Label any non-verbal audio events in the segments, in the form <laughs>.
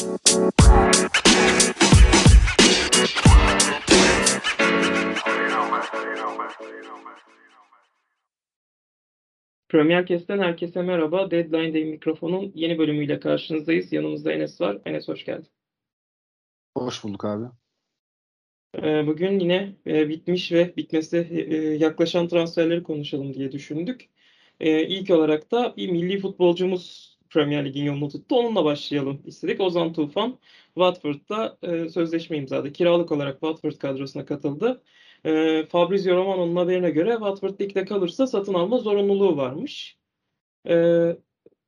Premier Kest'ten herkese merhaba. Deadline Day mikrofonun yeni bölümüyle karşınızdayız. Yanımızda Enes var. Enes hoş geldin. Hoş bulduk abi. Ee, bugün yine e, bitmiş ve bitmesi e, yaklaşan transferleri konuşalım diye düşündük. Ee, ilk olarak da bir milli futbolcumuz Premier Lig'in yolunu tuttu. Onunla başlayalım istedik. Ozan Tufan Watford'da e, sözleşme imzaladı. Kiralık olarak Watford kadrosuna katıldı. Fabrizio Romano'nun haberine göre Watford ligde kalırsa satın alma zorunluluğu varmış.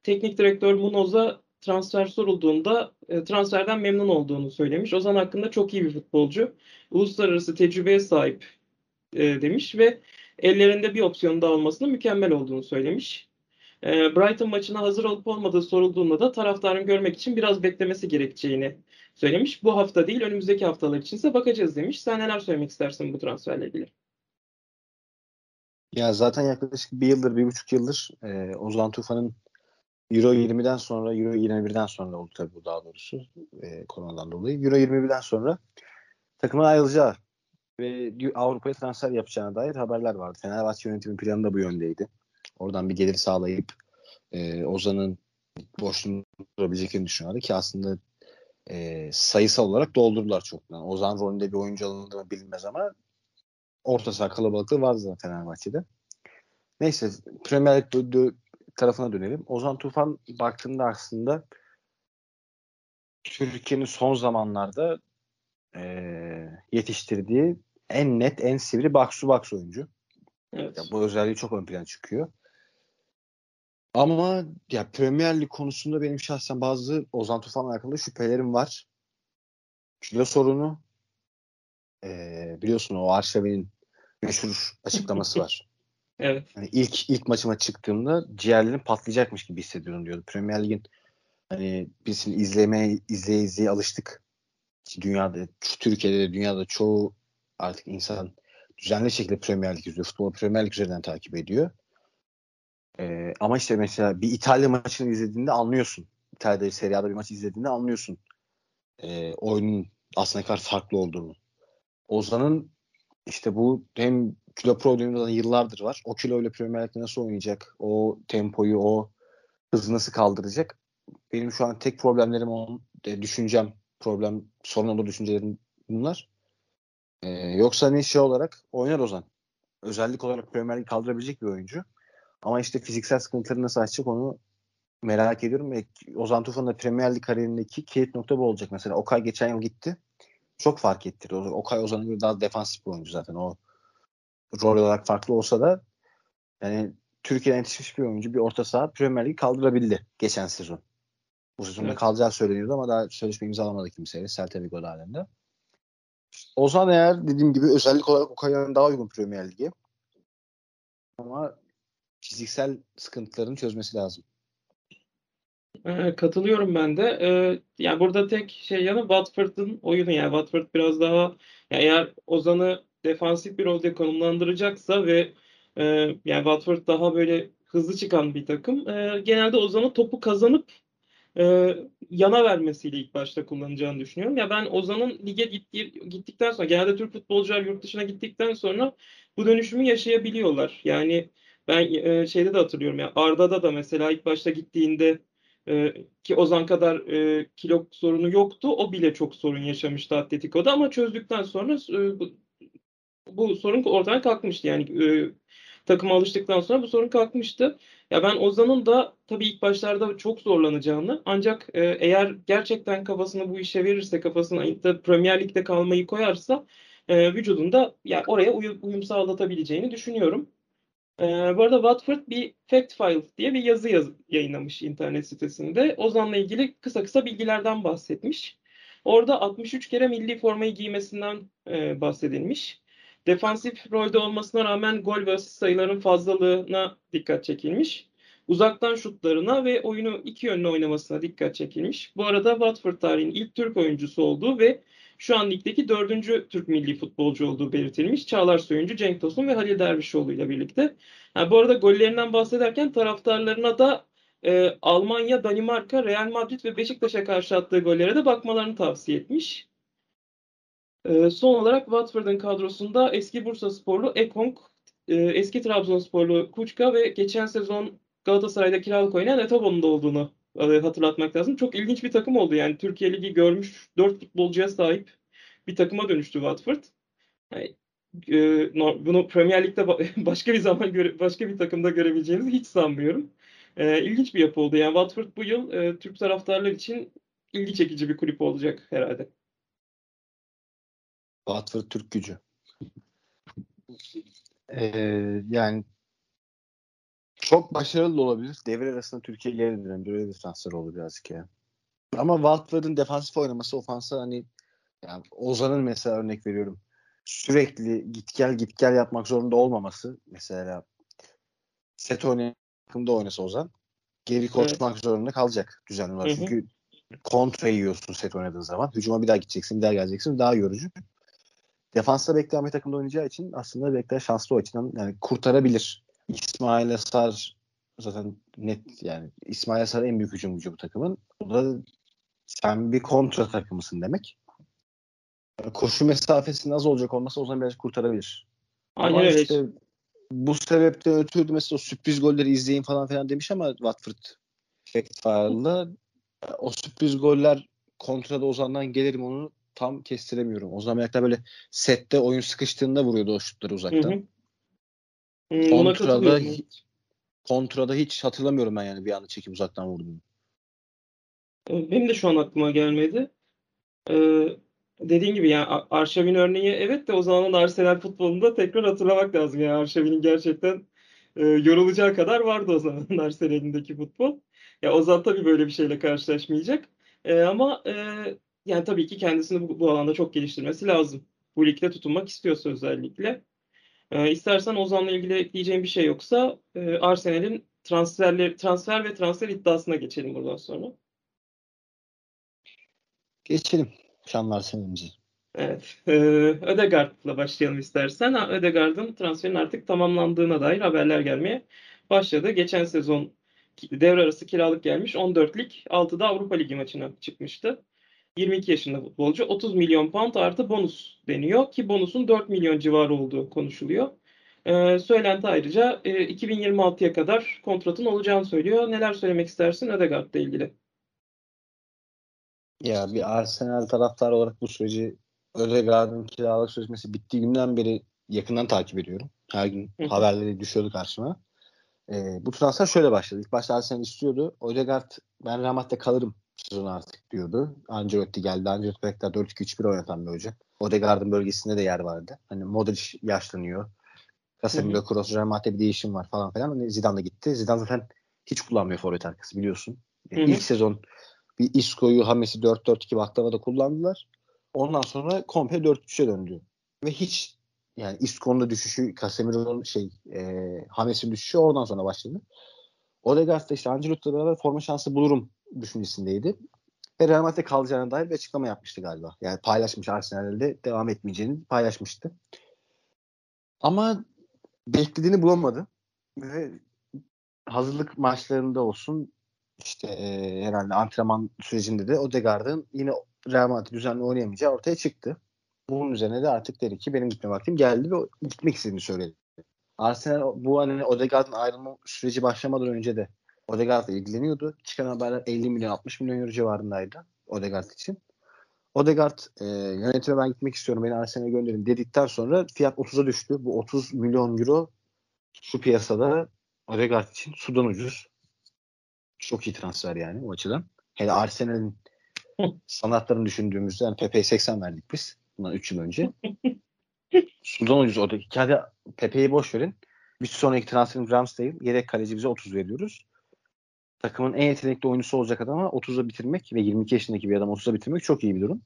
Teknik direktör Munoz'a transfer sorulduğunda e, transferden memnun olduğunu söylemiş. Ozan hakkında çok iyi bir futbolcu. Uluslararası tecrübeye sahip e, demiş ve ellerinde bir opsiyon daha olmasının mükemmel olduğunu söylemiş. E, Brighton maçına hazır olup olmadığı sorulduğunda da taraftarın görmek için biraz beklemesi gerekeceğini söylemiş. Bu hafta değil önümüzdeki haftalar içinse bakacağız demiş. Sen neler söylemek istersin bu transferle ilgili? Ya zaten yaklaşık bir yıldır, bir buçuk yıldır e, Ozan Tufan'ın Euro 20'den sonra, Euro 21'den sonra oldu tabii bu daha doğrusu e, koronadan dolayı. Euro 21'den sonra takımın ayrılacağı ve Avrupa'ya transfer yapacağına dair haberler vardı. Fenerbahçe yönetimi planı da bu yöndeydi. Oradan bir gelir sağlayıp e, Ozan'ın boşluğunu durabileceklerini düşünüyordu ki aslında e, sayısal olarak doldurdular çoktan. Ozan rolünde bir oyuncu alındı mı bilinmez ama orta saha kalabalıklığı vardı zaten Fenerbahçe'de. Neyse Premier Lig tarafına dönelim. Ozan Tufan baktığında aslında Türkiye'nin son zamanlarda e, yetiştirdiği en net, en sivri to box oyuncu. Evet. Ya, bu özelliği çok ön plana çıkıyor. Ama ya Premier Lig konusunda benim şahsen bazı Ozan Tufan'la alakalı şüphelerim var. Kilo sorunu ee, biliyorsun o Arşavi'nin meşhur açıklaması var. <laughs> evet. Hani ilk ilk maçıma çıktığımda ciğerlerim patlayacakmış gibi hissediyorum diyordu. Premier Lig'in hani biz şimdi izlemeye izleye izleye alıştık. Dünyada, Türkiye'de de dünyada çoğu artık insan düzenli şekilde Premier Lig izliyor. Futbolu Premier Lig üzerinden takip ediyor. Ee, ama işte mesela bir İtalya maçını izlediğinde anlıyorsun. İtalya'da Serie A'da bir maç izlediğinde anlıyorsun. Ee, oyunun aslında kadar farklı olduğunu. Ozan'ın işte bu hem kilo probleminde yıllardır var. O kilo ile Premier Lig'de nasıl oynayacak? O tempoyu, o hızı nasıl kaldıracak? Benim şu an tek problemlerim onun e, düşüncem, problem, sorun olur düşüncelerim bunlar. Ee, yoksa ne şey olarak oynar Ozan. Özellik olarak Premier Lig kaldırabilecek bir oyuncu. Ama işte fiziksel sıkıntıları nasıl açacak onu merak ediyorum. Ve Ozan Tufan'ın da Premier Lig kariyerindeki kilit nokta bu olacak. Mesela Okay geçen yıl gitti. Çok fark ettirdi. Okay Ozan'ın göre daha defansif bir oyuncu zaten. O rol olarak farklı olsa da yani Türkiye'den yetişmiş bir oyuncu bir orta saha Premier Ligi kaldırabildi geçen sezon. Bu sezonda evet. kalacağı söyleniyordu ama daha sözleşme imzalamadı kimseyle Celta Vigo halinde. Ozan eğer dediğim gibi özellik olarak Okay'ın daha uygun Premier Lig'e. Ama fiziksel sıkıntılarını çözmesi lazım. Ee, katılıyorum ben de. Ee, yani burada tek şey yanı Watford'ın oyunu. Yani Watford biraz daha yani eğer Ozan'ı defansif bir rolde konumlandıracaksa ve e, yani Watford daha böyle hızlı çıkan bir takım. E, genelde Ozan'ı topu kazanıp e, yana vermesiyle ilk başta kullanacağını düşünüyorum. Ya ben Ozan'ın lige gitti, gittikten sonra genelde Türk futbolcular yurt dışına gittikten sonra bu dönüşümü yaşayabiliyorlar. Yani ben e, şeyde de hatırlıyorum ya Arda'da da mesela ilk başta gittiğinde e, ki Ozan kadar e, kilo sorunu yoktu. O bile çok sorun yaşamıştı Atletico'da ama çözdükten sonra e, bu, bu sorun ortadan kalkmıştı. Yani e, takıma alıştıktan sonra bu sorun kalkmıştı. Ya ben Ozan'ın da tabii ilk başlarda çok zorlanacağını ancak e, eğer gerçekten kafasını bu işe verirse kafasına Premier Lig'de kalmayı koyarsa e, vücudunda ya oraya uyum, uyum sağlatabileceğini düşünüyorum. Ee, bu arada Watford bir fact file diye bir yazı yaz yayınlamış internet sitesinde. Ozan'la ilgili kısa kısa bilgilerden bahsetmiş. Orada 63 kere milli formayı giymesinden e, bahsedilmiş. Defansif rolde olmasına rağmen gol ve asist sayıların fazlalığına dikkat çekilmiş. Uzaktan şutlarına ve oyunu iki yönlü oynamasına dikkat çekilmiş. Bu arada Watford tarihinin ilk Türk oyuncusu olduğu ve şu an ligdeki dördüncü Türk milli futbolcu olduğu belirtilmiş. Çağlar Söyüncü, Cenk Tosun ve Halil Dervişoğlu ile birlikte. Ha, bu arada gollerinden bahsederken taraftarlarına da e, Almanya, Danimarka, Real Madrid ve Beşiktaş'a karşı attığı gollere de bakmalarını tavsiye etmiş. E, son olarak Watford'un kadrosunda eski Bursa sporlu Ekong, e, eski Trabzonsporlu Kuçka ve geçen sezon Galatasaray'da kiralık oynayan Etabo'nun da olduğunu e, hatırlatmak lazım. Çok ilginç bir takım oldu. Yani Türkiye Ligi görmüş 4 futbolcuya sahip bir takıma dönüştü Watford. Yani, e, bunu Premier Lig'de <laughs> başka bir zaman göre, başka bir takımda görebileceğinizi hiç sanmıyorum. E, ilginç bir yapı oldu. Yani Watford bu yıl e, Türk taraftarlar için ilgi çekici bir kulüp olacak herhalde. Watford Türk gücü. Ee, yani çok başarılı olabilir. Devre arasında Türkiye geri dönen bir öyle transfer oldu birazcık ya. Ama Watford'un defansif oynaması ofansa hani yani Ozan'ın mesela örnek veriyorum. Sürekli git gel git gel yapmak zorunda olmaması mesela set takımda oynasa Ozan geri koşmak evet. zorunda kalacak düzenli olarak. Çünkü kontra yiyorsun set oynadığın zaman. Hücuma bir daha gideceksin, bir daha geleceksin. Daha yorucu. Defansta bekleme takımda oynayacağı için aslında bekler şanslı o açıdan yani kurtarabilir. İsmail Asar zaten net yani İsmail Asar en büyük hücumcu bu takımın. O da sen bir kontra takımısın demek. Koşu mesafesinin az olacak olması o zaman biraz kurtarabilir. Aynen ama öyle. Işte, bu sebepten ötürü mesela o sürpriz golleri izleyin falan filan demiş ama Watford File'da o sürpriz goller kontrada Ozan'dan gelirim onu tam kestiremiyorum. Ozan Bayaktar böyle sette oyun sıkıştığında vuruyordu o şutları uzaktan. Hı hı. Hmm, kontrada, kontrada hiç hatırlamıyorum ben yani bir anda çekip uzaktan vurduğunu. Benim de şu an aklıma gelmedi. Ee, dediğin gibi yani Arşavin örneği evet de o zamanın Arsenal futbolunda tekrar hatırlamak lazım. Yani Arşavin'in gerçekten e, yorulacağı kadar vardı o zaman <laughs> Arsenal'indeki futbol. Ya Ozan tabii böyle bir şeyle karşılaşmayacak. E, ama e, yani tabii ki kendisini bu, bu alanda çok geliştirmesi lazım. Bu ligde tutunmak istiyorsa özellikle. E, istersen Ozan'la ilgili ekleyeceğim bir şey yoksa e, Arsenal'in transferler, transfer ve transfer iddiasına geçelim buradan sonra. Geçelim. Şanlar sevinci. Evet. E, Ödegaard'la başlayalım istersen. Ha, Ödegaard'ın transferin artık tamamlandığına dair haberler gelmeye başladı. Geçen sezon devre arası kiralık gelmiş. 14'lik 6'da Avrupa Ligi maçına çıkmıştı. 22 yaşında futbolcu 30 milyon pound artı bonus deniyor ki bonusun 4 milyon civarı olduğu konuşuluyor. Ee, söylenti ayrıca e, 2026'ya kadar kontratın olacağını söylüyor. Neler söylemek istersin Ödegaard'la ilgili? Ya bir Arsenal taraftarı olarak bu süreci Ödegaard'ın kiralık sözleşmesi bittiği günden beri yakından takip ediyorum. Her gün haberleri düşüyordu karşıma. Ee, bu transfer şöyle başladı. İlk başta Arsenal istiyordu. Ödegaard ben Ramat'ta kalırım artık diyordu. Ancelotti geldi. Ancelotti bekler 4-2-3-1 oynatan bir hoca. Odegaard'ın bölgesinde de yer vardı. Hani Modric yaşlanıyor. Casemiro, Kroos, Real Madrid'de bir değişim var falan filan. Hani Zidane da gitti. Zidane zaten hiç kullanmıyor forvet arkası biliyorsun. Hı hı. İlk sezon bir Isco'yu Hames'i 4-4-2 baklavada kullandılar. Ondan sonra komple 4-3'e döndü. Ve hiç yani Isco'nun düşüşü, Casemiro'nun şey e, Hames'in düşüşü oradan sonra başladı. Odegaard da işte Ancelotti'yle beraber forma şansı bulurum düşüncesindeydi. Ve Real Madrid'de kalacağına dair bir açıklama yapmıştı galiba. Yani paylaşmış Arsenal'de devam etmeyeceğini paylaşmıştı. Ama beklediğini bulamadı. Ve hazırlık maçlarında olsun işte e, herhalde antrenman sürecinde de Odegaard'ın yine Real Madrid düzenli oynayamayacağı ortaya çıktı. Bunun üzerine de artık dedi ki benim gitme vaktim geldi ve gitmek istediğini söyledi. Arsenal bu hani Odegaard'ın ayrılma süreci başlamadan önce de Odegaard'la ilgileniyordu. Çıkan haberler 50 milyon 60 milyon euro civarındaydı Odegaard için. Odegaard e, yönetime ben gitmek istiyorum beni Arsenal'e gönderin dedikten sonra fiyat 30'a düştü. Bu 30 milyon euro şu piyasada Odegaard için sudan ucuz. Çok iyi transfer yani o açıdan. Hele Arsenal'in <laughs> sanatlarını düşündüğümüzde yani Pepe'ye 80 verdik biz. Bundan 3 yıl önce. <laughs> sudan ucuz oradaki. Hadi Pepe'yi boş verin. Bir sonraki transferin Ramsdale yedek kaleci bize 30 veriyoruz takımın en yetenekli oyuncusu olacak adama 30'a bitirmek ve 22 yaşındaki bir adam 30'a bitirmek çok iyi bir durum.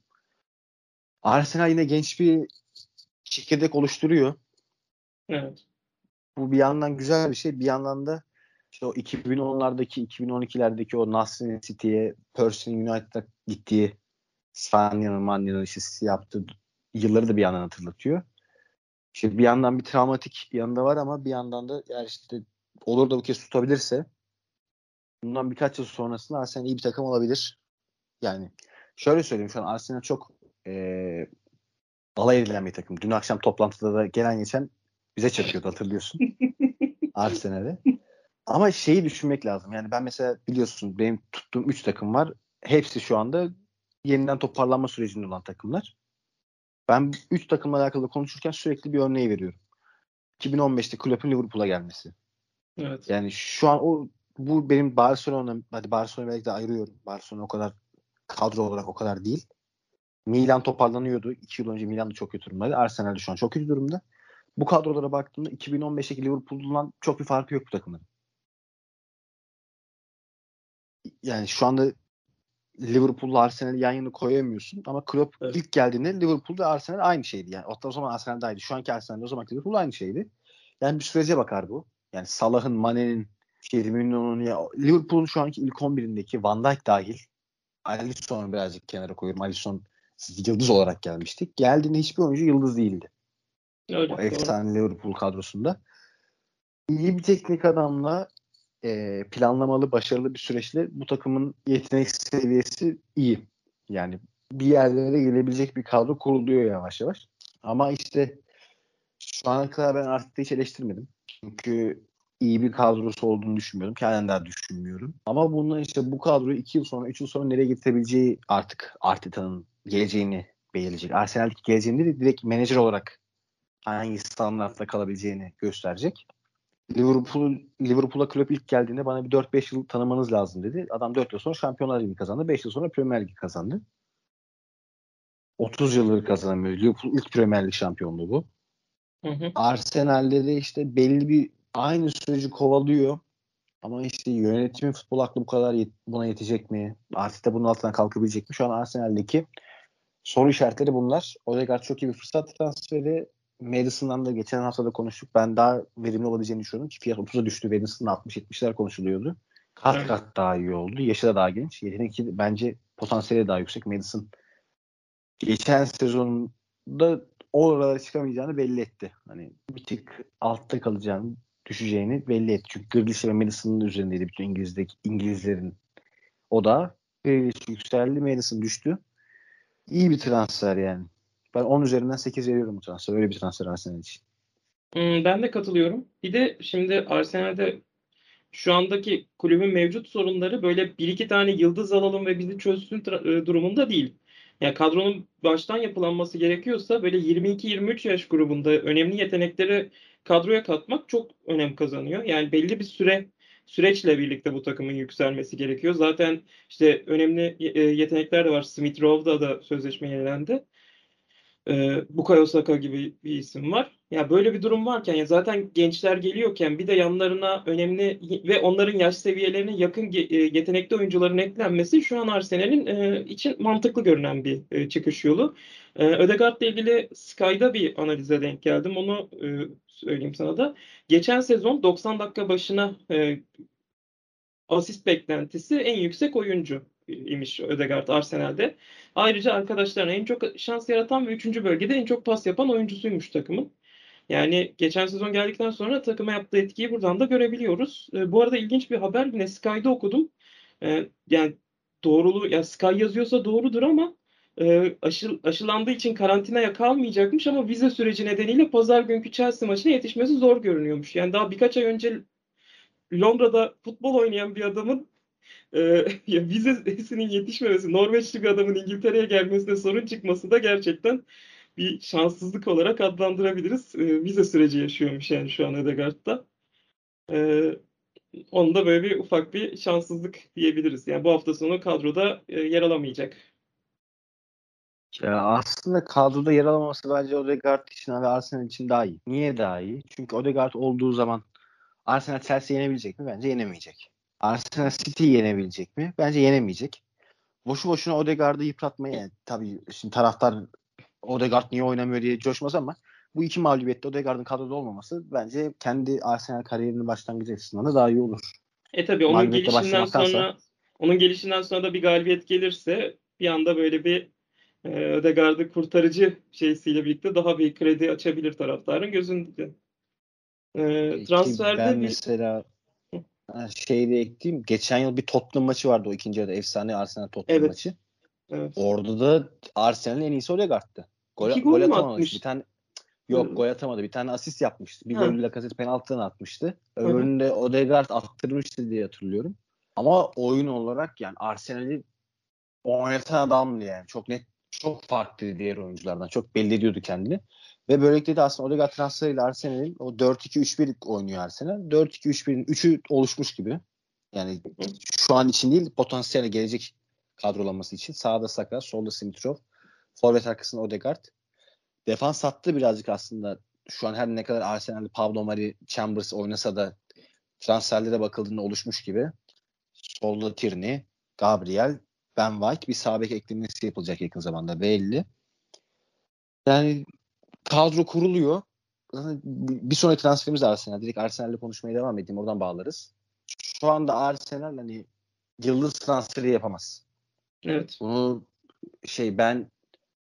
Arsenal yine genç bir çekirdek oluşturuyor. Evet. Bu bir yandan güzel bir şey. Bir yandan da işte o 2010'lardaki 2012'lerdeki o Nasrin City'ye Percy'nin United'a gittiği Spanya'nın Manya'nın işte yaptığı yılları da bir yandan hatırlatıyor. İşte bir yandan bir travmatik yanında var ama bir yandan da eğer işte olur da bu kez tutabilirse bundan birkaç yıl sonrasında Arsenal iyi bir takım olabilir. Yani şöyle söyleyeyim şu an Arsenal çok e, alay edilen bir takım. Dün akşam toplantıda da gelen geçen bize çakıyordu hatırlıyorsun. <laughs> Arsenal'e. Ama şeyi düşünmek lazım. Yani ben mesela biliyorsun benim tuttuğum 3 takım var. Hepsi şu anda yeniden toparlanma sürecinde olan takımlar. Ben 3 takımla alakalı konuşurken sürekli bir örneği veriyorum. 2015'te Klopp'un Liverpool'a gelmesi. Evet. Yani şu an o bu benim Barcelona hadi Barcelona belki de ayırıyorum. Barcelona o kadar kadro olarak o kadar değil. Milan toparlanıyordu. 2 yıl önce Milan da çok kötü durumdaydı. Arsenal de şu an çok kötü durumda. Bu kadrolara baktığımda 2015'teki Liverpool'dan çok bir farkı yok bu takımların. Yani şu anda Liverpool'la Arsenal'i yan yana koyamıyorsun ama Klopp evet. ilk geldiğinde Liverpool ve Arsenal aynı şeydi yani. O zaman Arsenal'daydı. Şu anki Arsenal o zaman Liverpool aynı şeydi. Yani bir sürece bakar bu. Yani Salah'ın, Mane'nin, Firmino'nun ya Liverpool'un şu anki ilk 11'indeki Van Dijk dahil Alisson'u birazcık kenara koyuyorum. Alisson yıldız olarak gelmiştik. Geldiğinde hiçbir oyuncu yıldız değildi. Öyle, o efsane Liverpool kadrosunda. İyi bir teknik adamla e, planlamalı, başarılı bir süreçle bu takımın yetenek seviyesi iyi. Yani bir yerlere gelebilecek bir kadro kuruluyor yavaş yavaş. Ama işte şu ana kadar ben artık hiç eleştirmedim. Çünkü iyi bir kadrosu olduğunu düşünmüyorum. Kendimden düşünmüyorum. Ama bundan işte bu kadroyu 2 yıl sonra, 3 yıl sonra nereye getirebileceği artık Arteta'nın geleceğini belirleyecek. Arsenal'deki geleceğini de direkt menajer olarak hangi standartla kalabileceğini gösterecek. Liverpool Liverpool'a kulüp ilk geldiğinde bana bir 4-5 yıl tanımanız lazım dedi. Adam 4 yıl sonra Şampiyonlar Ligi kazandı. 5 yıl sonra Premier Ligi kazandı. 30 yıldır kazanamıyor. Liverpool ilk Premier Lig şampiyonluğu bu. Hı hı. Arsenal'de de işte belli bir aynı süreci kovalıyor. Ama işte yönetimin futbol aklı bu kadar yet- buna yetecek mi? Artık da bunun altından kalkabilecek mi? Şu an Arsenal'deki soru işaretleri bunlar. Odegaard çok iyi bir fırsat transferi. Madison'dan da geçen hafta da konuştuk. Ben daha verimli olabileceğini düşünüyorum. Ki fiyat 30'a düştü. Madison'da 60-70'ler konuşuluyordu. Kat evet. kat daha iyi oldu. Yaşı da daha genç. Yetenek bence potansiyeli daha yüksek. Madison geçen sezonda oralara çıkamayacağını belli etti. Hani bir tık altta kalacağını, düşeceğini belli etti. Çünkü Grealish ve Madison'ın üzerindeydi bütün İngiliz'deki İngilizlerin. O da Grealish yükseldi, Madison düştü. İyi bir transfer yani. Ben 10 üzerinden 8 veriyorum bu transfer. Öyle bir transfer Arsenal için. Hmm, ben de katılıyorum. Bir de şimdi Arsenal'de şu andaki kulübün mevcut sorunları böyle bir iki tane yıldız alalım ve bizi çözsün e, durumunda değil. Yani kadronun baştan yapılanması gerekiyorsa böyle 22-23 yaş grubunda önemli yetenekleri kadroya katmak çok önem kazanıyor. Yani belli bir süre süreçle birlikte bu takımın yükselmesi gerekiyor. Zaten işte önemli e, yetenekler de var. Smith Rowe'da da sözleşme yenilendi e, Bukayo Saka gibi bir isim var. Ya böyle bir durum varken ya zaten gençler geliyorken bir de yanlarına önemli ve onların yaş seviyelerine yakın e, yetenekli oyuncuların eklenmesi şu an Arsenal'in e, için mantıklı görünen bir e, çıkış yolu. E, Ödegaard'la ilgili Sky'da bir analize denk geldim. Onu e, söyleyeyim sana da. Geçen sezon 90 dakika başına e, asist beklentisi en yüksek oyuncu imiş Ödegaard Arsenal'de. Ayrıca arkadaşlarına en çok şans yaratan ve 3. bölgede en çok pas yapan oyuncusuymuş takımın. Yani geçen sezon geldikten sonra takıma yaptığı etkiyi buradan da görebiliyoruz. E, bu arada ilginç bir haber yine Sky'da okudum. E, yani doğruluğu, ya Sky yazıyorsa doğrudur ama e, aşı, aşılandığı için karantinaya kalmayacakmış ama vize süreci nedeniyle pazar günkü Chelsea maçına yetişmesi zor görünüyormuş. Yani daha birkaç ay önce Londra'da futbol oynayan bir adamın e, <laughs> ya vizesinin yetişmemesi, Norveçli bir adamın İngiltere'ye gelmesine sorun çıkması da gerçekten bir şanssızlık olarak adlandırabiliriz. E, vize süreci yaşıyormuş yani şu an Ödegaard'da. E, onu da böyle bir ufak bir şanssızlık diyebiliriz. Yani bu hafta sonu kadroda e, yer alamayacak. Ya aslında kadroda yer alamaması bence Odegaard için ve Arsenal için daha iyi. Niye daha iyi? Çünkü Odegaard olduğu zaman Arsenal Chelsea yenebilecek mi? Bence yenemeyecek. Arsenal City yenebilecek mi? Bence yenemeyecek. Boşu boşuna Odegaard'ı yıpratmaya yani, tabii şimdi taraftar Odegaard niye oynamıyor diye coşmaz ama bu iki mağlubiyette Odegaard'ın kadroda olmaması bence kendi Arsenal kariyerinin başlangıcı açısından da daha iyi olur. E tabii onun gelişinden sonra onun gelişinden sonra da bir galibiyet gelirse bir anda böyle bir e, Ödegaard'ı kurtarıcı şeysiyle birlikte daha bir kredi açabilir taraftarın gözünde. E, transferde ben bir... mesela şey de ekleyeyim. Geçen yıl bir Tottenham maçı vardı o ikinci yarıda. Efsane Arsenal Tottenham Evet. maçı. Evet. Orada da Arsenal'in en iyisi Odegaard'tı. Gol, İki gol gol atamamış. Bir tane yok gol atamadı. Bir tane asist yapmıştı. Bir golü Lacazette penaltıdan atmıştı. Öbürünü de Odegaard attırmıştı diye hatırlıyorum. Ama oyun olarak yani Arsenal'i oynatan adamdı yani. Çok net çok farklı diğer oyunculardan. Çok belli ediyordu kendini. Ve böylelikle de aslında Odegaard transferiyle Arsenal'in o 4-2-3-1 oynuyor Arsenal. 4-2-3-1'in 3'ü oluşmuş gibi. Yani şu an için değil potansiyel gelecek kadrolanması için. Sağda Saka, solda Simitrov, forvet arkasında Odegaard. Defans hattı birazcık aslında şu an her ne kadar Arsenal'de Pablo Mari, Chambers oynasa da transferlere bakıldığında oluşmuş gibi. Solda Tierney, Gabriel, Ben White bir sağ eklemesi yapılacak yakın zamanda belli. Yani kadro kuruluyor. Bir sonraki transferimiz de Arsenal. Direkt Arsenal'le konuşmaya devam edeyim. Oradan bağlarız. Şu anda Arsenal hani yıldız transferi yapamaz. Evet. Bunu şey ben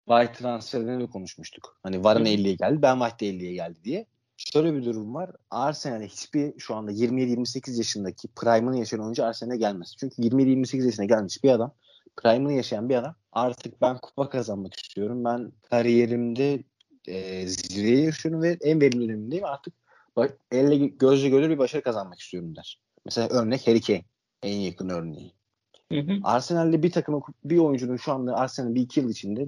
White transferini de konuşmuştuk. Hani Varane Hı. 50'ye geldi. Ben White de 50'ye geldi diye. Şöyle bir durum var. Arsenal'e hiçbir şu anda 27-28 yaşındaki prime'ını yaşayan oyuncu Arsenal'e gelmez. Çünkü 27-28 yaşına gelmiş bir adam prime'ını yaşayan bir adam artık ben kupa kazanmak istiyorum. Ben kariyerimde e, zirveye yaşıyorum ve en verimli dönemimdeyim. Artık ba- elle gözle görülür bir başarı kazanmak istiyorum der. Mesela örnek Harry Kane. En yakın örneği. Arsenal'de bir takımın bir oyuncunun şu anda Arsenal'in bir iki yıl içinde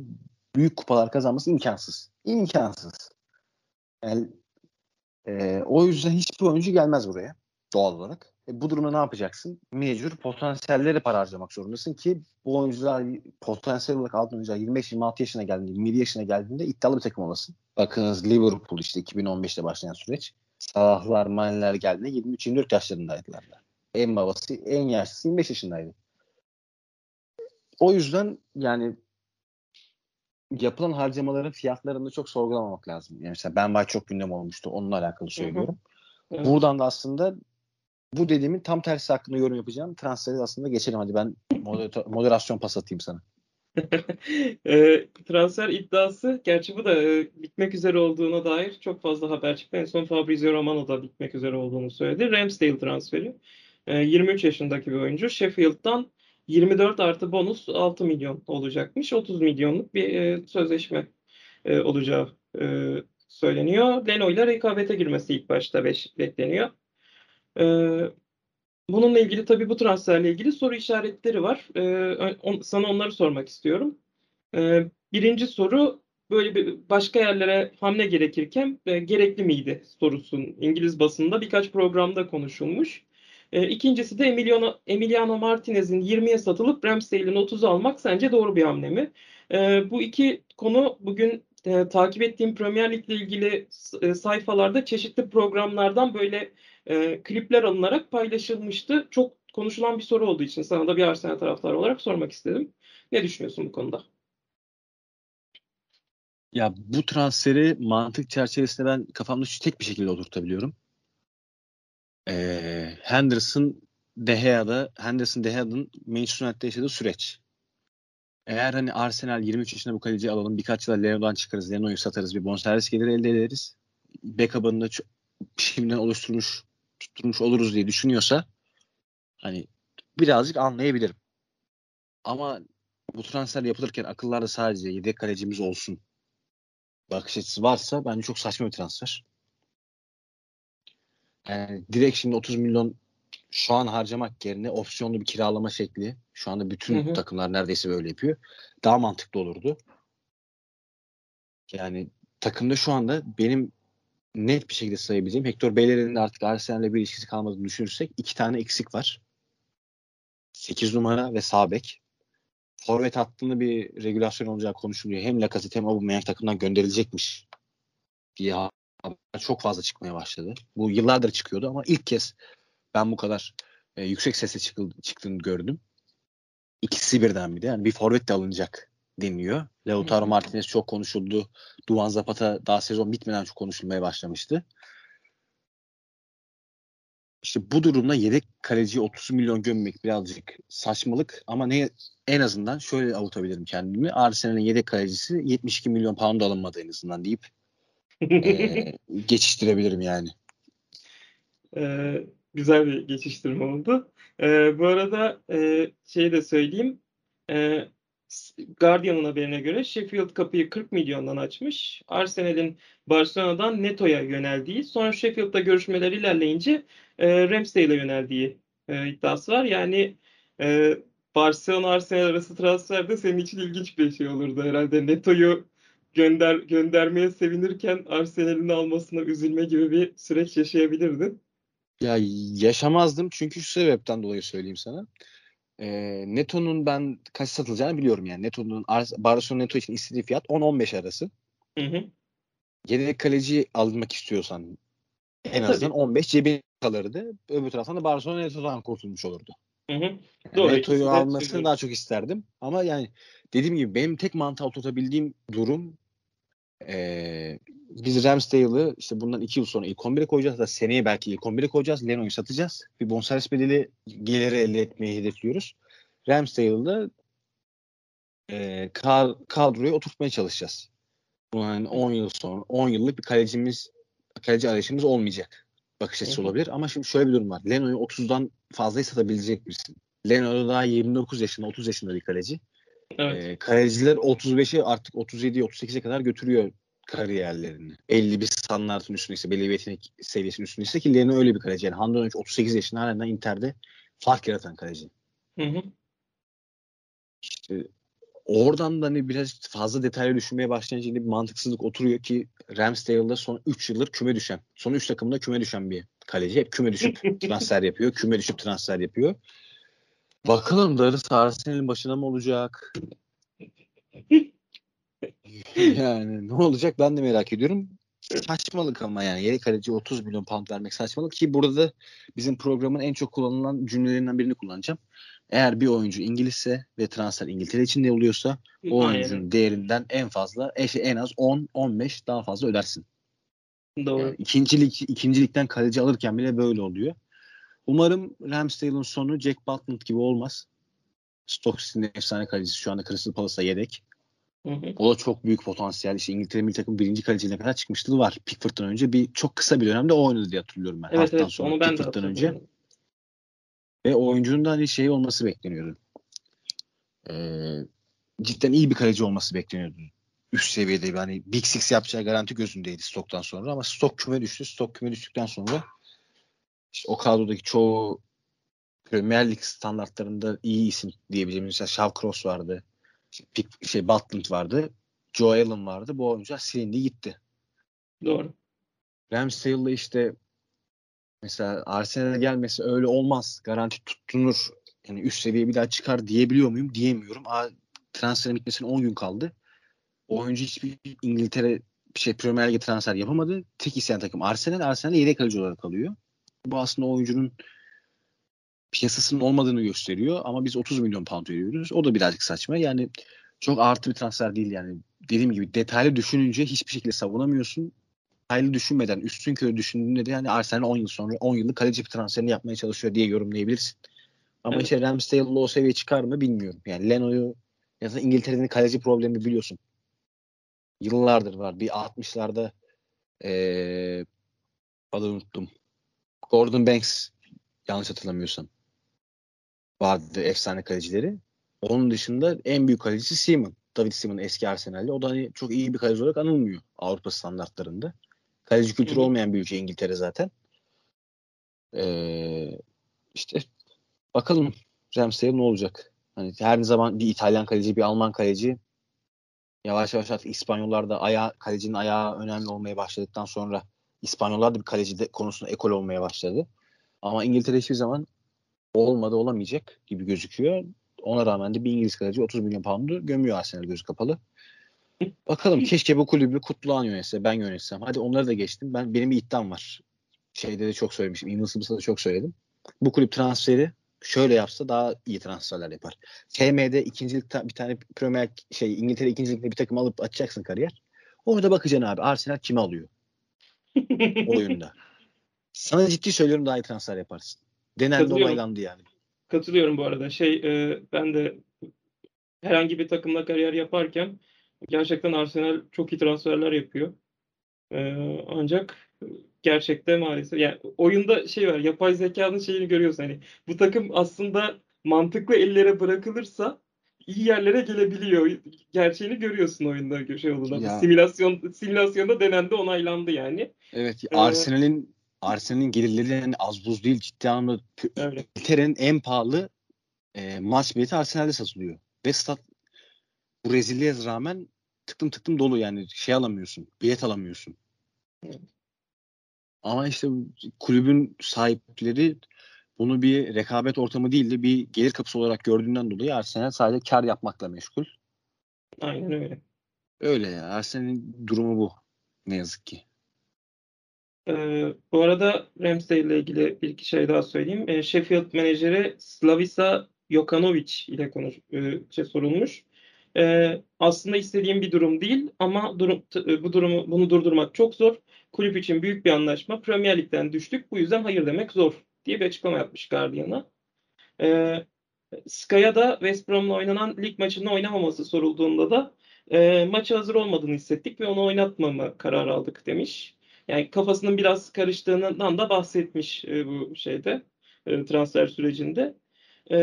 büyük kupalar kazanması imkansız. İmkansız. Yani, e, o yüzden hiçbir oyuncu gelmez buraya doğal olarak. E, bu durumda ne yapacaksın? Mecbur potansiyellere para harcamak zorundasın ki bu oyuncular potansiyel olarak aldığın oyuncular 25-26 yaşına geldiğinde, 27 yaşına geldiğinde iddialı bir takım olasın. Bakınız Liverpool işte 2015'te başlayan süreç. Salahlar, Mane'ler geldiğinde 23-24 yaşlarındaydılar. En babası, en yaşlısı 25 yaşındaydı. O yüzden yani yapılan harcamaların fiyatlarını çok sorgulamamak lazım. Yani mesela Ben White çok gündem olmuştu. Onunla alakalı söylüyorum. Evet. Buradan da aslında bu dediğimin tam tersi hakkında yorum yapacağım. Transferi aslında geçelim. Hadi ben moder- <laughs> moderasyon pas atayım sana. <laughs> e, transfer iddiası gerçi bu da e, bitmek üzere olduğuna dair çok fazla haber çıktı. En son Fabrizio Romano da bitmek üzere olduğunu söyledi. Ramsdale transferi. E, 23 yaşındaki bir oyuncu. Sheffield'dan 24 artı bonus 6 milyon olacakmış. 30 milyonluk bir e, sözleşme e, olacağı e, söyleniyor. Leno ile rekabete girmesi ilk başta beş, bekleniyor. E, bununla ilgili tabii bu transferle ilgili soru işaretleri var. E, on- sana onları sormak istiyorum. E, birinci soru böyle bir başka yerlere hamle gerekirken e, gerekli miydi sorusun İngiliz basında birkaç programda konuşulmuş. E, ikincisi de Emiliano, Emiliano Martinez'in 20'ye satılıp Ramsdale'in 30'u almak sence doğru bir hamle mi? E, bu iki konu bugün e, takip ettiğim Premier Lig'le ilgili e, sayfalarda çeşitli programlardan böyle e, klipler alınarak paylaşılmıştı. Çok konuşulan bir soru olduğu için sana da bir Arsenal taraftarı olarak sormak istedim. Ne düşünüyorsun bu konuda? Ya bu transferi mantık çerçevesinde ben kafamda şu tek bir şekilde oturtabiliyorum. Ee, Henderson De Gea'da Henderson De Gea'nın Manchester United'da yaşadığı süreç. Eğer hani Arsenal 23 yaşında bu kaleciyi alalım birkaç yıl Leno'dan çıkarız, Leno'yu satarız bir bonservis geliri elde ederiz. Backup'ını da şimdiden oluşturmuş tutturmuş oluruz diye düşünüyorsa hani birazcık anlayabilirim. Ama bu transfer yapılırken akıllarda sadece yedek kalecimiz olsun bakış açısı varsa bence çok saçma bir transfer. Yani direkt şimdi 30 milyon şu an harcamak yerine opsiyonlu bir kiralama şekli şu anda bütün Hı hı. takımlar neredeyse böyle yapıyor. Daha mantıklı olurdu. Yani takımda şu anda benim net bir şekilde sayabileceğim Hector Bellerin'in de artık Arsenal'le bir ilişkisi kalmadığını düşünürsek iki tane eksik var. 8 numara ve sağ bek. Forvet hattında bir regülasyon olacağı konuşuluyor. Hem Lacazette hem Aubameyang takımdan gönderilecekmiş diye çok fazla çıkmaya başladı. Bu yıllardır çıkıyordu ama ilk kez ben bu kadar e, yüksek sesle çıkıldı, çıktığını gördüm. İkisi birden bir de. Yani bir forvet de alınacak deniliyor. Lautaro. Martinez çok konuşuldu. Duvan Zapata daha sezon bitmeden çok konuşulmaya başlamıştı. İşte bu durumda yedek kaleciye 30 milyon gömmek birazcık saçmalık ama ne en azından şöyle avutabilirim kendimi. Arsenal'in yedek kalecisi 72 milyon pound alınmadı en azından deyip e, <laughs> geçiştirebilirim yani. Ee, Güzel bir geçiştirme oldu. E, bu arada e, şeyi de söyleyeyim. E, Guardian'ın haberine göre Sheffield kapıyı 40 milyondan açmış. Arsenal'in Barcelona'dan Neto'ya yöneldiği, sonra Sheffield'da görüşmeler ilerleyince e, Ramsdale'e yöneldiği e, iddiası var. Yani e, Barcelona Arsenal arası transferde senin için ilginç bir şey olurdu herhalde. Neto'yu gönder göndermeye sevinirken Arsenal'in almasına üzülme gibi bir süreç yaşayabilirdin. Ya yaşamazdım çünkü şu sebepten dolayı söyleyeyim sana. E, Neto'nun ben kaç satılacağını biliyorum yani. Neto'nun Barcelona Neto için istediği fiyat 10-15 arası. Hı hı. Yedek kaleci almak istiyorsan en e, azından Tabii. 15 cebin kalırdı. Öbür taraftan da Barcelona Neto'dan kurtulmuş olurdu. Hı hı. Yani Doğru, Neto'yu almasını daha çok isterdim. Ama yani dediğim gibi benim tek mantığa oturtabildiğim durum ee, biz Ramsdale'ı işte bundan iki yıl sonra ilk 11'e koyacağız da seneye belki ilk 11'e koyacağız. Leno'yu satacağız. Bir bonservis bedeli geliri elde etmeyi hedefliyoruz. Ramsdale'ı e, kadroya oturtmaya çalışacağız. Bu yani 10 yıl sonra 10 yıllık bir kalecimiz kaleci arayışımız olmayacak. Bakış açısı olabilir ama şimdi şöyle bir durum var. Leno'yu 30'dan fazla satabilecek misin? Leno daha 29 yaşında 30 yaşında bir kaleci. Evet. E, kaleciler 35'e artık 37'ye 38'e kadar götürüyor kariyerlerini. 50 bir standartın üstündeyse, belli bir yetenek seviyesinin üstündeyse ki Leno öyle bir kaleci. Yani Handanovic 38 yaşında halen Inter'de fark yaratan kaleci. Hı hı. İşte oradan da hani biraz fazla detaylı düşünmeye başlayınca bir mantıksızlık oturuyor ki Ramsdale'da son 3 yıldır küme düşen, son 3 takımda küme düşen bir kaleci. Hep küme düşüp <laughs> transfer yapıyor, küme düşüp transfer yapıyor. Bakalım darısı Arsenal'in başına mı olacak? <laughs> yani ne olacak ben de merak ediyorum. Saçmalık ama yani yedek kaleci 30 milyon pound vermek saçmalık ki burada da bizim programın en çok kullanılan cümlelerinden birini kullanacağım. Eğer bir oyuncu İngilizse ve transfer İngiltere içinde oluyorsa o oyuncunun değerinden en fazla en az 10-15 daha fazla ödersin. Doğru. Yani ikincilik, ikincilikten kaleci alırken bile böyle oluyor. Umarım Ramsdale'ın sonu Jack Butland gibi olmaz. Stokes'in efsane kalecisi şu anda Crystal Palace'da yedek. Hı hı. O da çok büyük potansiyel. İşte İngiltere milli takım birinci kaleciliğine kadar çıkmışlığı var. Pickford'dan önce bir çok kısa bir dönemde o oynadı diye hatırlıyorum ben. Evet, evet sonra onu ben Pickford'dan de önce. Ve oyuncunun da hani şey olması bekleniyordu. Ee, cidden iyi bir kaleci olması bekleniyordu. Üst seviyede yani Big Six yapacağı garanti gözündeydi Stock'tan sonra ama Stock küme düştü. Stock küme düştükten sonra işte o kadrodaki çoğu Premier Lig standartlarında iyi isim diyebileceğimiz mesela Shaw Cross vardı. Pick, şey Butland vardı. Joe Allen vardı. Bu oyuncular silindi gitti. Doğru. Ramsdale'la işte mesela Arsenal'e gelmesi öyle olmaz. Garanti tuttunur. Yani üst seviye bir daha çıkar diyebiliyor muyum? Diyemiyorum. Aa, transferin bitmesine 10 gün kaldı. Oyuncu hiçbir İngiltere şey Premier Lig'e transfer yapamadı. Tek isteyen takım Arsenal. Arsenal yedek kaleci olarak kalıyor. Bu aslında oyuncunun piyasasının olmadığını gösteriyor ama biz 30 milyon pound veriyoruz. O da birazcık saçma. Yani çok artı bir transfer değil yani. Dediğim gibi detaylı düşününce hiçbir şekilde savunamıyorsun. Detaylı düşünmeden, üstün körü düşündüğünde de yani Arsenal 10 yıl sonra 10 yıllık kaleci bir transferini yapmaya çalışıyor diye yorumlayabilirsin. Ama evet. işte Ramsdale'la o seviye çıkar mı bilmiyorum. Yani Leno'yu ya da İngiltere'nin kaleci problemi biliyorsun. Yıllardır var. Bir 60'larda ee, adını unuttum. Gordon Banks yanlış hatırlamıyorsam vardı efsane kalecileri. Onun dışında en büyük kalecisi Seaman. David Seaman eski Arsenal'de. O da hani çok iyi bir kaleci olarak anılmıyor Avrupa standartlarında. Kaleci kültürü olmayan bir ülke İngiltere zaten. Ee, işte bakalım Ramsdale ne olacak? Hani her zaman bir İtalyan kaleci, bir Alman kaleci yavaş yavaş artık İspanyollar da ayağı, kalecinin ayağı önemli olmaya başladıktan sonra İspanyollar da bir kaleci de, konusunda ekol olmaya başladı. Ama İngiltere hiçbir zaman olmadı olamayacak gibi gözüküyor. Ona rağmen de bir İngiliz kaleci 30 milyon pound'u gömüyor Arsenal gözü kapalı. Bakalım keşke bu kulübü Kutluhan yönetse ben yönetsem. Hadi onları da geçtim. Ben benim bir iddiam var. Şeyde de çok söylemişim. Invincible'da da çok söyledim. Bu kulüp transferi şöyle yapsa daha iyi transferler yapar. TM'de ikincilik bir tane Premier şey İngiltere ikincilikte bir takım alıp açacaksın kariyer. Orada bakacaksın abi Arsenal kimi alıyor? Oyunda. Sana ciddi söylüyorum daha iyi transfer yaparsın. Denendi onaylandı yani. Katılıyorum bu arada. Şey e, ben de herhangi bir takımla kariyer yaparken gerçekten Arsenal çok iyi transferler yapıyor. E, ancak Gerçekte maalesef. Yani oyunda şey var. Yapay zekanın şeyini görüyorsun. Hani bu takım aslında mantıklı ellere bırakılırsa iyi yerlere gelebiliyor. Gerçeğini görüyorsun oyunda şey olduğunda. Ya. Simülasyon simülasyonda denendi, onaylandı yani. Evet Ee, Arsenal'in Arsenal'in gelirleri yani az buz değil ciddi anlamda. İngiltere'nin en pahalı e, maç bileti Arsenal'de satılıyor. Ve stat bu rezilliğe rağmen tıklım tıklım dolu yani şey alamıyorsun. Bilet alamıyorsun. Evet. Ama işte kulübün sahipleri bunu bir rekabet ortamı değil de bir gelir kapısı olarak gördüğünden dolayı Arsenal sadece kar yapmakla meşgul. Aynen öyle. Öyle ya. Arsenal'in durumu bu. Ne yazık ki. Ee, bu arada Ramsdale ile ilgili bir iki şey daha söyleyeyim. Ee, Sheffield menajeri Slavica Jokanovic ile konuş, e, şey sorulmuş. Ee, aslında istediğim bir durum değil ama durum, t- e, bu durumu bunu durdurmak çok zor. Kulüp için büyük bir anlaşma. Premier Lig'den düştük. Bu yüzden hayır demek zor diye bir açıklama yapmış Guardian'a. Ee, Sky'a da West Brom'la oynanan lig maçında oynamaması sorulduğunda da e, maça hazır olmadığını hissettik ve onu oynatmama kararı aldık demiş. Yani kafasının biraz karıştığından da bahsetmiş e, bu şeyde e, transfer sürecinde. E,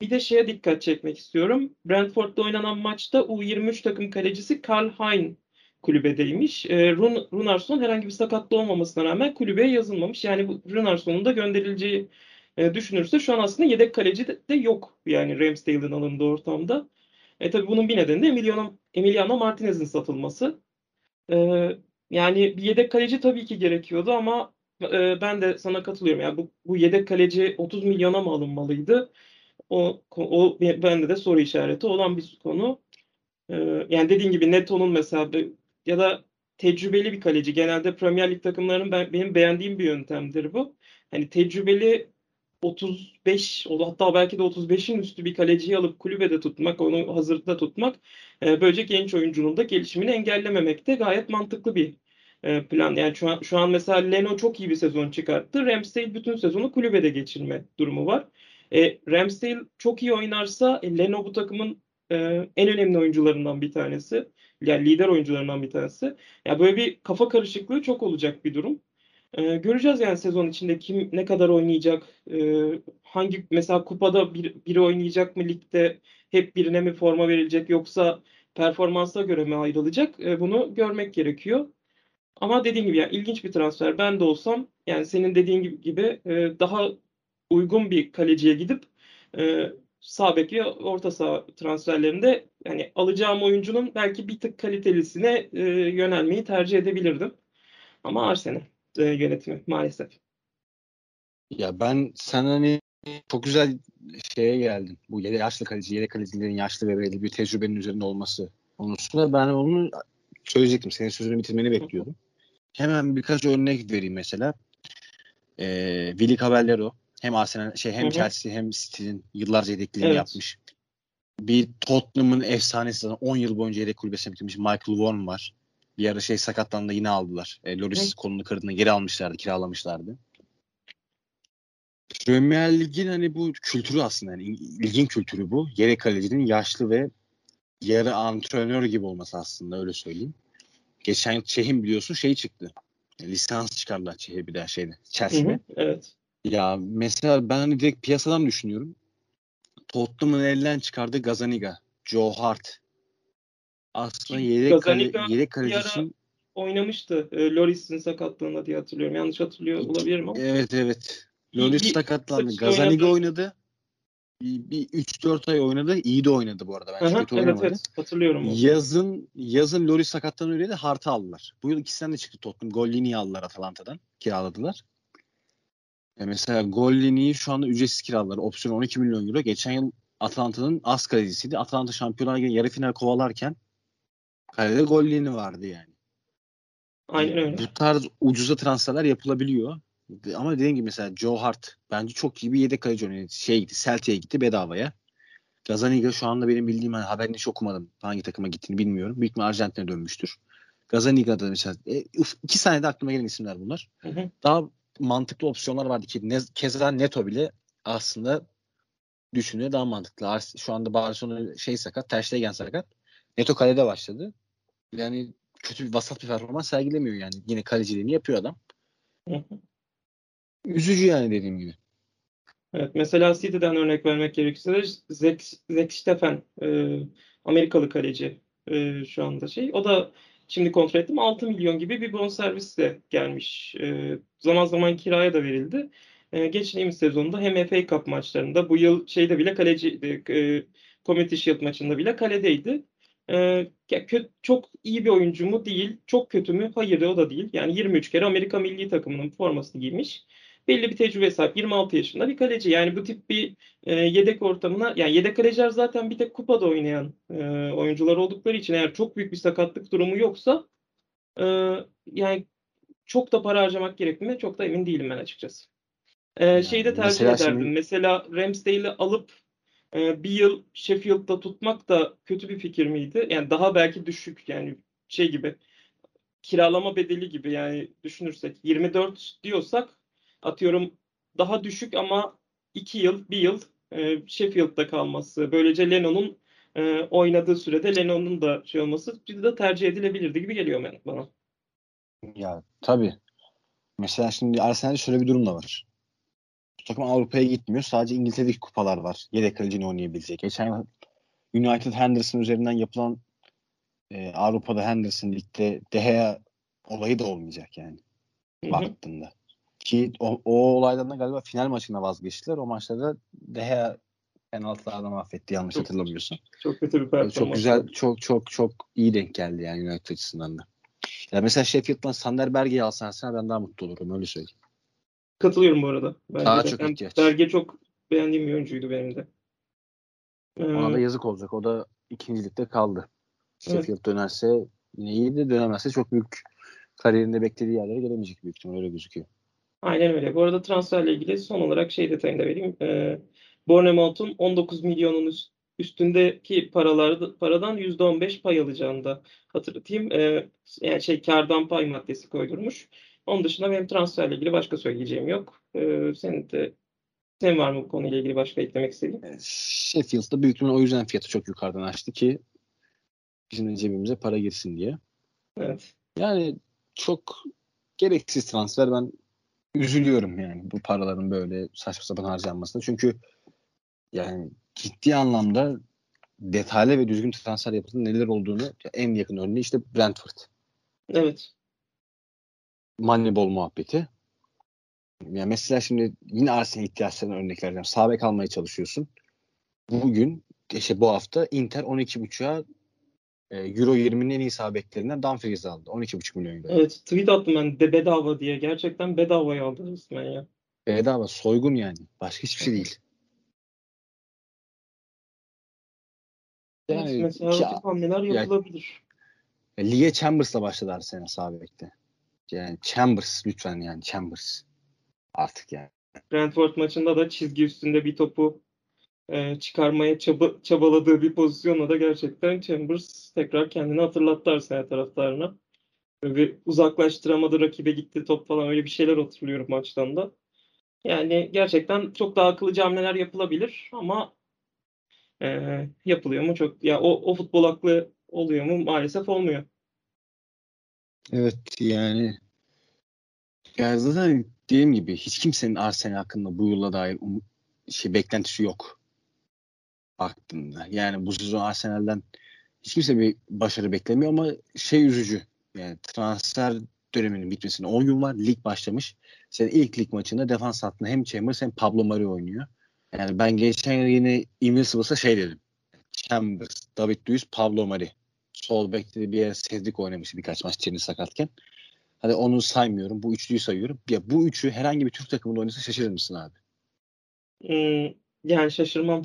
bir de şeye dikkat çekmek istiyorum. Brentford'da oynanan maçta U23 takım kalecisi Karl Hein kulübedeymiş. E, Run, Runarsson herhangi bir sakatlığı olmamasına rağmen kulübeye yazılmamış. Yani bu Runarsson'un da gönderileceği e, düşünürse şu an aslında yedek kaleci de, de yok. Yani Ramsdale'ın alındığı ortamda. E tabii bunun bir nedeni de Emiliano, Emiliano Martinez'in satılması. E, yani bir yedek kaleci tabii ki gerekiyordu ama e, ben de sana katılıyorum. Yani bu, bu yedek kaleci 30 milyona mı alınmalıydı? O, o bende de soru işareti olan bir konu. E, yani dediğin gibi Neto'nun mesela ya da tecrübeli bir kaleci. Genelde Premier Lig takımlarının ben, benim beğendiğim bir yöntemdir bu. Hani tecrübeli 35 o- hatta belki de 35'in üstü bir kaleciyi alıp kulübede tutmak, onu hazırda tutmak e, böylece genç oyuncunun da gelişimini engellememek de gayet mantıklı bir e, plan. Yani şu an, şu an mesela Leno çok iyi bir sezon çıkarttı. Ramsdale bütün sezonu kulübede geçirme durumu var. E, Ramsdale çok iyi oynarsa e, Leno bu takımın e, en önemli oyuncularından bir tanesi. Yani lider oyuncularından bir tanesi. Ya böyle bir kafa karışıklığı çok olacak bir durum. Ee, göreceğiz yani sezon içinde kim ne kadar oynayacak, e, hangi mesela kupada bir, biri oynayacak mı ligde hep birine mi forma verilecek yoksa performansa göre mi ayrılacak? E, bunu görmek gerekiyor. Ama dediğim gibi yani ilginç bir transfer. Ben de olsam yani senin dediğin gibi, gibi e, daha uygun bir kaleciye gidip e, sağ bek ve orta saha transferlerinde yani alacağım oyuncunun belki bir tık kalitelisine e, yönelmeyi tercih edebilirdim. Ama Arsenal e, yönetimi maalesef. Ya ben sen hani çok güzel şeye geldin. Bu yedek yaşlı kaleci, yedek kalecilerin yaşlı ve belli bir tecrübenin üzerinde olması konusunda ben onu söyleyecektim. Senin sözünü bitirmeni bekliyordum. Hemen birkaç örnek vereyim mesela. Ee, Willy Caballero hem Arsenal şey hem Hı hı. Chelsea hem City'nin yıllarca yedekliğini Evet. yapmış. Bir Tottenham'ın efsanesi zaten 10 yıl boyunca yedek kulübesine bitirmiş Michael Vaughan var. Bir ara şey sakatlandı yine aldılar. E, Loris Hı. kolunu kırdığında geri almışlardı, kiralamışlardı. Premier Lig'in hani bu kültürü aslında yani ligin kültürü bu. Yedek kalecinin yaşlı ve yarı antrenör gibi olması aslında öyle söyleyeyim. Geçen Çeh'in biliyorsun şey çıktı. Lisans çıkardılar Çeh'e bir daha şeyde. Chelsea'de. evet. Ya mesela ben hani direkt piyasadan düşünüyorum. Tottenham'ın elden çıkardığı Gazaniga, Joe Hart. Aslında yedek, kale, yedek bir kaleci ara- için Oynamıştı. E, Loris'in sakatlığında diye hatırlıyorum. Yanlış hatırlıyor olabilirim ama. evet evet. Loris bir sakatlandı. Gazaniga oynadı. oynadı. Bir, bir 3-4 ay oynadı. İyi de oynadı bu arada. Bence Aha, kötü evet oynamadı. evet hatırlıyorum onu. Yazın yazın Loris sakattan öyle de Hart'ı aldılar. Bu yıl ikisinden de çıktı Tottenham. Gollini'yi aldılar Atalanta'dan. Kiraladılar. E mesela Gollini'yi şu anda ücretsiz kiraladılar. Opsiyon 12 milyon euro. Geçen yıl Atalanta'nın az kalecisiydi. Atalanta Şampiyonlar Ligi yarı final kovalarken kalede Gollini vardı yani. Aynen öyle. Bu tarz ucuza transferler yapılabiliyor. Ama dediğim gibi mesela Joe Hart bence çok iyi bir yedek kaleci oynuyor. Şey gitti, Celtic'e gitti bedavaya. Gazaniga şu anda benim bildiğim hani haberini hiç okumadım. Hangi takıma gittiğini bilmiyorum. Büyük ihtimalle Arjantin'e dönmüştür. Gazaniga'da mesela e, iki saniyede aklıma gelen isimler bunlar. Hı hı. Daha mantıklı opsiyonlar vardı ki ne, keza Neto bile aslında düşünüyor daha mantıklı. Şu anda Barcelona şey sakat, Ter Stegen sakat. Neto kalede başladı. Yani kötü bir vasat bir performans sergilemiyor yani. Yine kaleciliğini yapıyor adam. Üzücü yani dediğim gibi. Evet, mesela City'den örnek vermek gerekirse Zek, Zek Steffen e, Amerikalı kaleci e, şu anda şey. O da şimdi kontrol ettim 6 milyon gibi bir bonservisle gelmiş. E, zaman zaman kiraya da verildi. E, geçtiğimiz sezonda hem FA Cup maçlarında bu yıl şeyde bile kaleci e, Community Shield maçında bile kaledeydi. E, kötü, çok iyi bir oyuncu mu? Değil. Çok kötü mü? Hayır o da değil. Yani 23 kere Amerika milli takımının formasını giymiş belli bir tecrübe sahip 26 yaşında bir kaleci. Yani bu tip bir e, yedek ortamına yani yedek kaleciler zaten bir tek kupada oynayan e, oyuncular oldukları için eğer çok büyük bir sakatlık durumu yoksa e, yani çok da para harcamak gerektiğine çok da emin değilim ben açıkçası. E, yani şeyi de tercih mesela ederdim. Şimdi... Mesela Ramsdale'i alıp e, bir yıl Sheffield'da tutmak da kötü bir fikir miydi? Yani daha belki düşük yani şey gibi kiralama bedeli gibi yani düşünürsek 24 diyorsak atıyorum daha düşük ama 2 yıl, 1 yıl e, Sheffield'da kalması. Böylece Lennon'un e, oynadığı sürede Lennon'un da şey olması bir de tercih edilebilirdi gibi geliyor bana. Ya tabii. Mesela şimdi Arsenal'de şöyle bir durum da var. Bu takım Avrupa'ya gitmiyor. Sadece İngiltere'deki kupalar var. Yedek kalecini oynayabilecek. Geçen United Henderson üzerinden yapılan e, Avrupa'da Henderson ligde Deha olayı da olmayacak yani. Hı-hı. Baktığında. Ki o, o olaydan da galiba final maçına vazgeçtiler. O maçta da Deha penaltılardan affetti yanlış çok, hatırlamıyorsam. Çok kötü bir performans. Çok güzel, çok çok çok iyi denk geldi yani United açısından da. Ya mesela Sheffield'dan Sander Berge'yi alsan sen ben daha mutlu olurum öyle söyleyeyim. Katılıyorum bu arada. Bence daha çok ihtiyaç. Berge çok beğendiğim bir oyuncuydu benim de. Ona da ee, yazık olacak. O da ikincilikte kaldı. Sheffield evet. dönerse yine iyi de dönemezse çok büyük kariyerinde beklediği yerlere gelemeyecek büyük ihtimal öyle gözüküyor. Aynen öyle. Bu arada transferle ilgili son olarak şey detayını da vereyim. Ee, Bournemouth'un 19 milyonun üstündeki paralar, paradan %15 pay alacağını da hatırlatayım. Ee, yani şey kardan pay maddesi koydurmuş. Onun dışında benim transferle ilgili başka söyleyeceğim yok. Ee, senin de sen var mı bu konuyla ilgili başka eklemek istediğin? Sheffield'da büyük o yüzden fiyatı çok yukarıdan açtı ki bizim cebimize para girsin diye. Evet. Yani çok gereksiz transfer. Ben üzülüyorum yani bu paraların böyle saçma sapan harcanmasına. Çünkü yani ciddi anlamda detaylı ve düzgün transfer yapısının neler olduğunu en yakın örneği işte Brentford. Evet. Moneyball muhabbeti. Yani mesela şimdi yine Arsenal ihtiyaçlarına örnek vereceğim. Sağ bek almaya çalışıyorsun. Bugün işte bu hafta Inter 12.5'a e, Euro 20'nin en iyi sağ beklerinden Dumfries aldı. 12,5 milyon euro. Evet tweet attım ben de bedava diye. Gerçekten bedavaya aldı resmen ya. Bedava soygun yani. Başka hiçbir şey değil. Yani, evet, mesela ki, hamleler yapılabilir. Yani, lige Chambers'la başladı Arsenal sağ bekte. Yani Chambers lütfen yani Chambers. Artık yani. Brentford maçında da çizgi üstünde bir topu e, çıkarmaya çaba, çabaladığı bir pozisyonla da gerçekten Chambers tekrar kendini hatırlattı Arsenal taraftarına. Ve uzaklaştıramadı rakibe gitti top falan öyle bir şeyler hatırlıyorum maçtan da. Yani gerçekten çok daha akıllıca hamleler yapılabilir ama e, yapılıyor mu çok ya o, o futbol aklı oluyor mu maalesef olmuyor. Evet yani ya zaten dediğim gibi hiç kimsenin Arsenal hakkında bu yıla dair um, şey beklentisi yok baktığında. Yani bu sezon Arsenal'den hiç kimse bir başarı beklemiyor ama şey üzücü. Yani transfer döneminin bitmesine 10 gün var. Lig başlamış. Senin ilk lig maçında defans hattında hem Chambers hem Pablo Mari oynuyor. Yani ben geçen yıl yine Invincible'sa şey dedim. Chambers, David Luiz, Pablo Mari. Sol bekte bir yer sezdik oynamıştı birkaç maç Çerni sakatken. Hadi onu saymıyorum. Bu üçlüyü sayıyorum. Ya bu üçü herhangi bir Türk takımında oynasa şaşırır mısın abi? Hmm, yani şaşırmam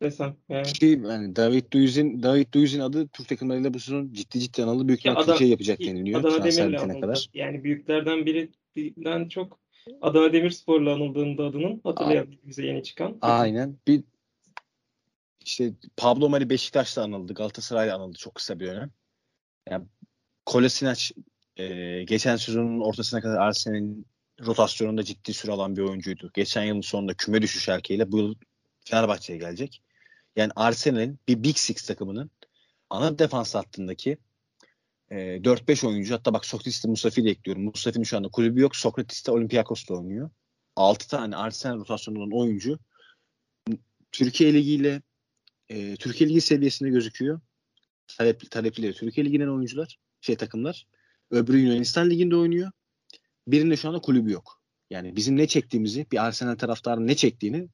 desem. Yani. Ki yani David Luiz'in David Luiz'in adı Türk takımlarıyla bu sezon ciddi ciddi anıldı. Büyük ihtimalle Türkiye yapacak deniliyor. Adana Demir'le. Kadar. Yani büyüklerden birinden çok Adana Demirspor'la anıldığında adının hatırlayalım bize yeni çıkan. Aynen. Bir işte Pablo Mari Beşiktaş'ta anıldı. Galatasaray'la anıldı çok kısa bir dönem. Yani Kolasinac e, geçen sezonun ortasına kadar Arsenal'in rotasyonunda ciddi süre alan bir oyuncuydu. Geçen yılın sonunda küme düşüş erkeğiyle bu yıl Fenerbahçe'ye gelecek. Yani Arsenal'in bir Big Six takımının ana defans hattındaki e, 4-5 oyuncu hatta bak Sokrates'te Mustafi'yi de ekliyorum. Mustafi'nin şu anda kulübü yok. Sokrates'te Olympiakos'ta oynuyor. 6 tane Arsenal rotasyonu olan oyuncu Türkiye Ligi ile e, Türkiye Ligi seviyesinde gözüküyor. Talep, talepleri Türkiye Ligi'nin oyuncular, şey takımlar. Öbürü Yunanistan Ligi'nde oynuyor. Birinde şu anda kulübü yok. Yani bizim ne çektiğimizi, bir Arsenal taraftarının ne çektiğini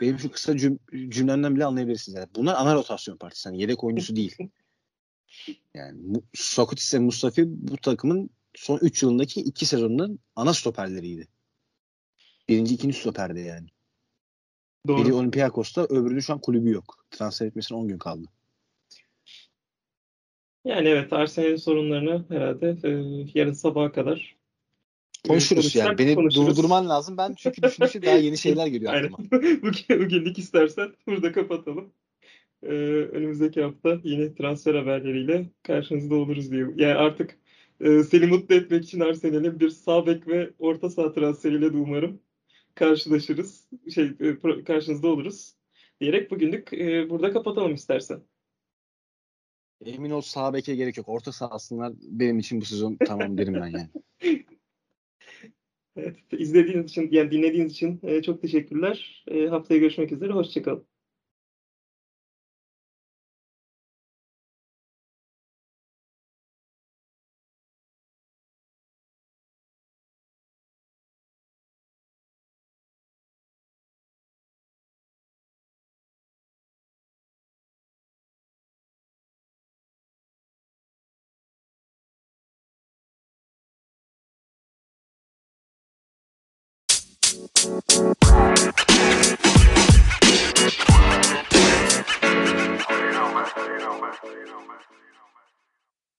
benim şu kısa cüm cümlemden bile anlayabilirsiniz. Yani bunlar ana rotasyon partisi. Yani yedek oyuncusu değil. Yani Sokrates ve Mustafi bu takımın son 3 yılındaki 2 sezonunun ana stoperleriydi. Birinci, ikinci stoperde yani. Doğru. Biri Olympiakos'ta, öbürünün şu an kulübü yok. Transfer etmesine 10 gün kaldı. Yani evet Arsenal'in sorunlarını herhalde e, yarın sabaha kadar konuşuruz yani. Beni konuşuruz. durdurman lazım. Ben çünkü düşündükçe daha yeni <laughs> şeyler geliyor aklıma. <laughs> Bugünlük istersen burada kapatalım. Ee, önümüzdeki hafta yine transfer haberleriyle karşınızda oluruz diye. Yani artık e, seni mutlu etmek için Arsenal'in bir sağ bek ve orta saha transferiyle de umarım karşılaşırız. Şey e, karşınızda oluruz diyerek bugünlük e, burada kapatalım istersen. Emin ol sağ beke gerek yok. Orta sahasınlar benim için bu sezon tamam derim ben yani. <laughs> evet, <laughs> izlediğiniz için yani dinlediğiniz için e, çok teşekkürler. E, haftaya görüşmek üzere. Hoşçakalın.